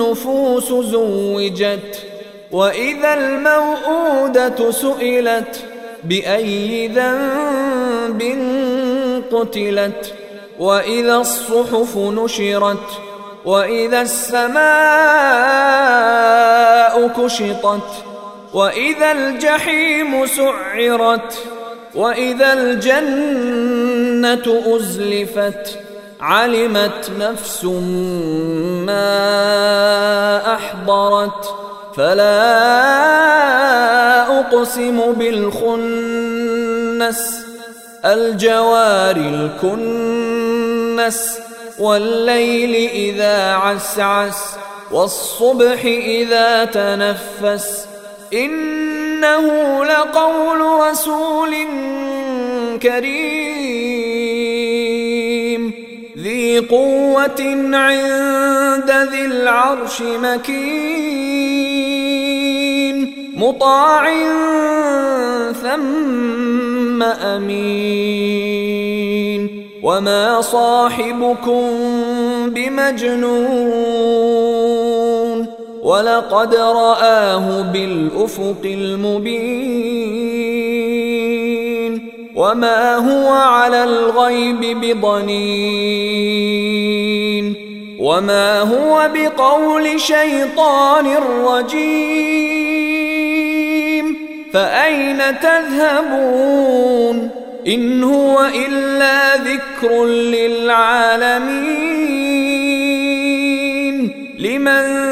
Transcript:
النفوس زوجت وإذا الموءودة سئلت بأي ذنب قتلت واذا الصحف نشرت وإذا السماء كشطت وإذا الجحيم سعرت وإذا الجنة أزلفت علمت نفس ما احضرت فلا اقسم بالخنس الجوار الكنس والليل اذا عسعس والصبح اذا تنفس انه لقول رسول كريم ذي قوة عند ذي العرش مكين مطاع ثم أمين. وما صاحبكم بمجنون ولقد رآه بالأفق المبين. وما هو على الغيب بضنين وما هو بقول شيطان رجيم فاين تذهبون ان هو الا ذكر للعالمين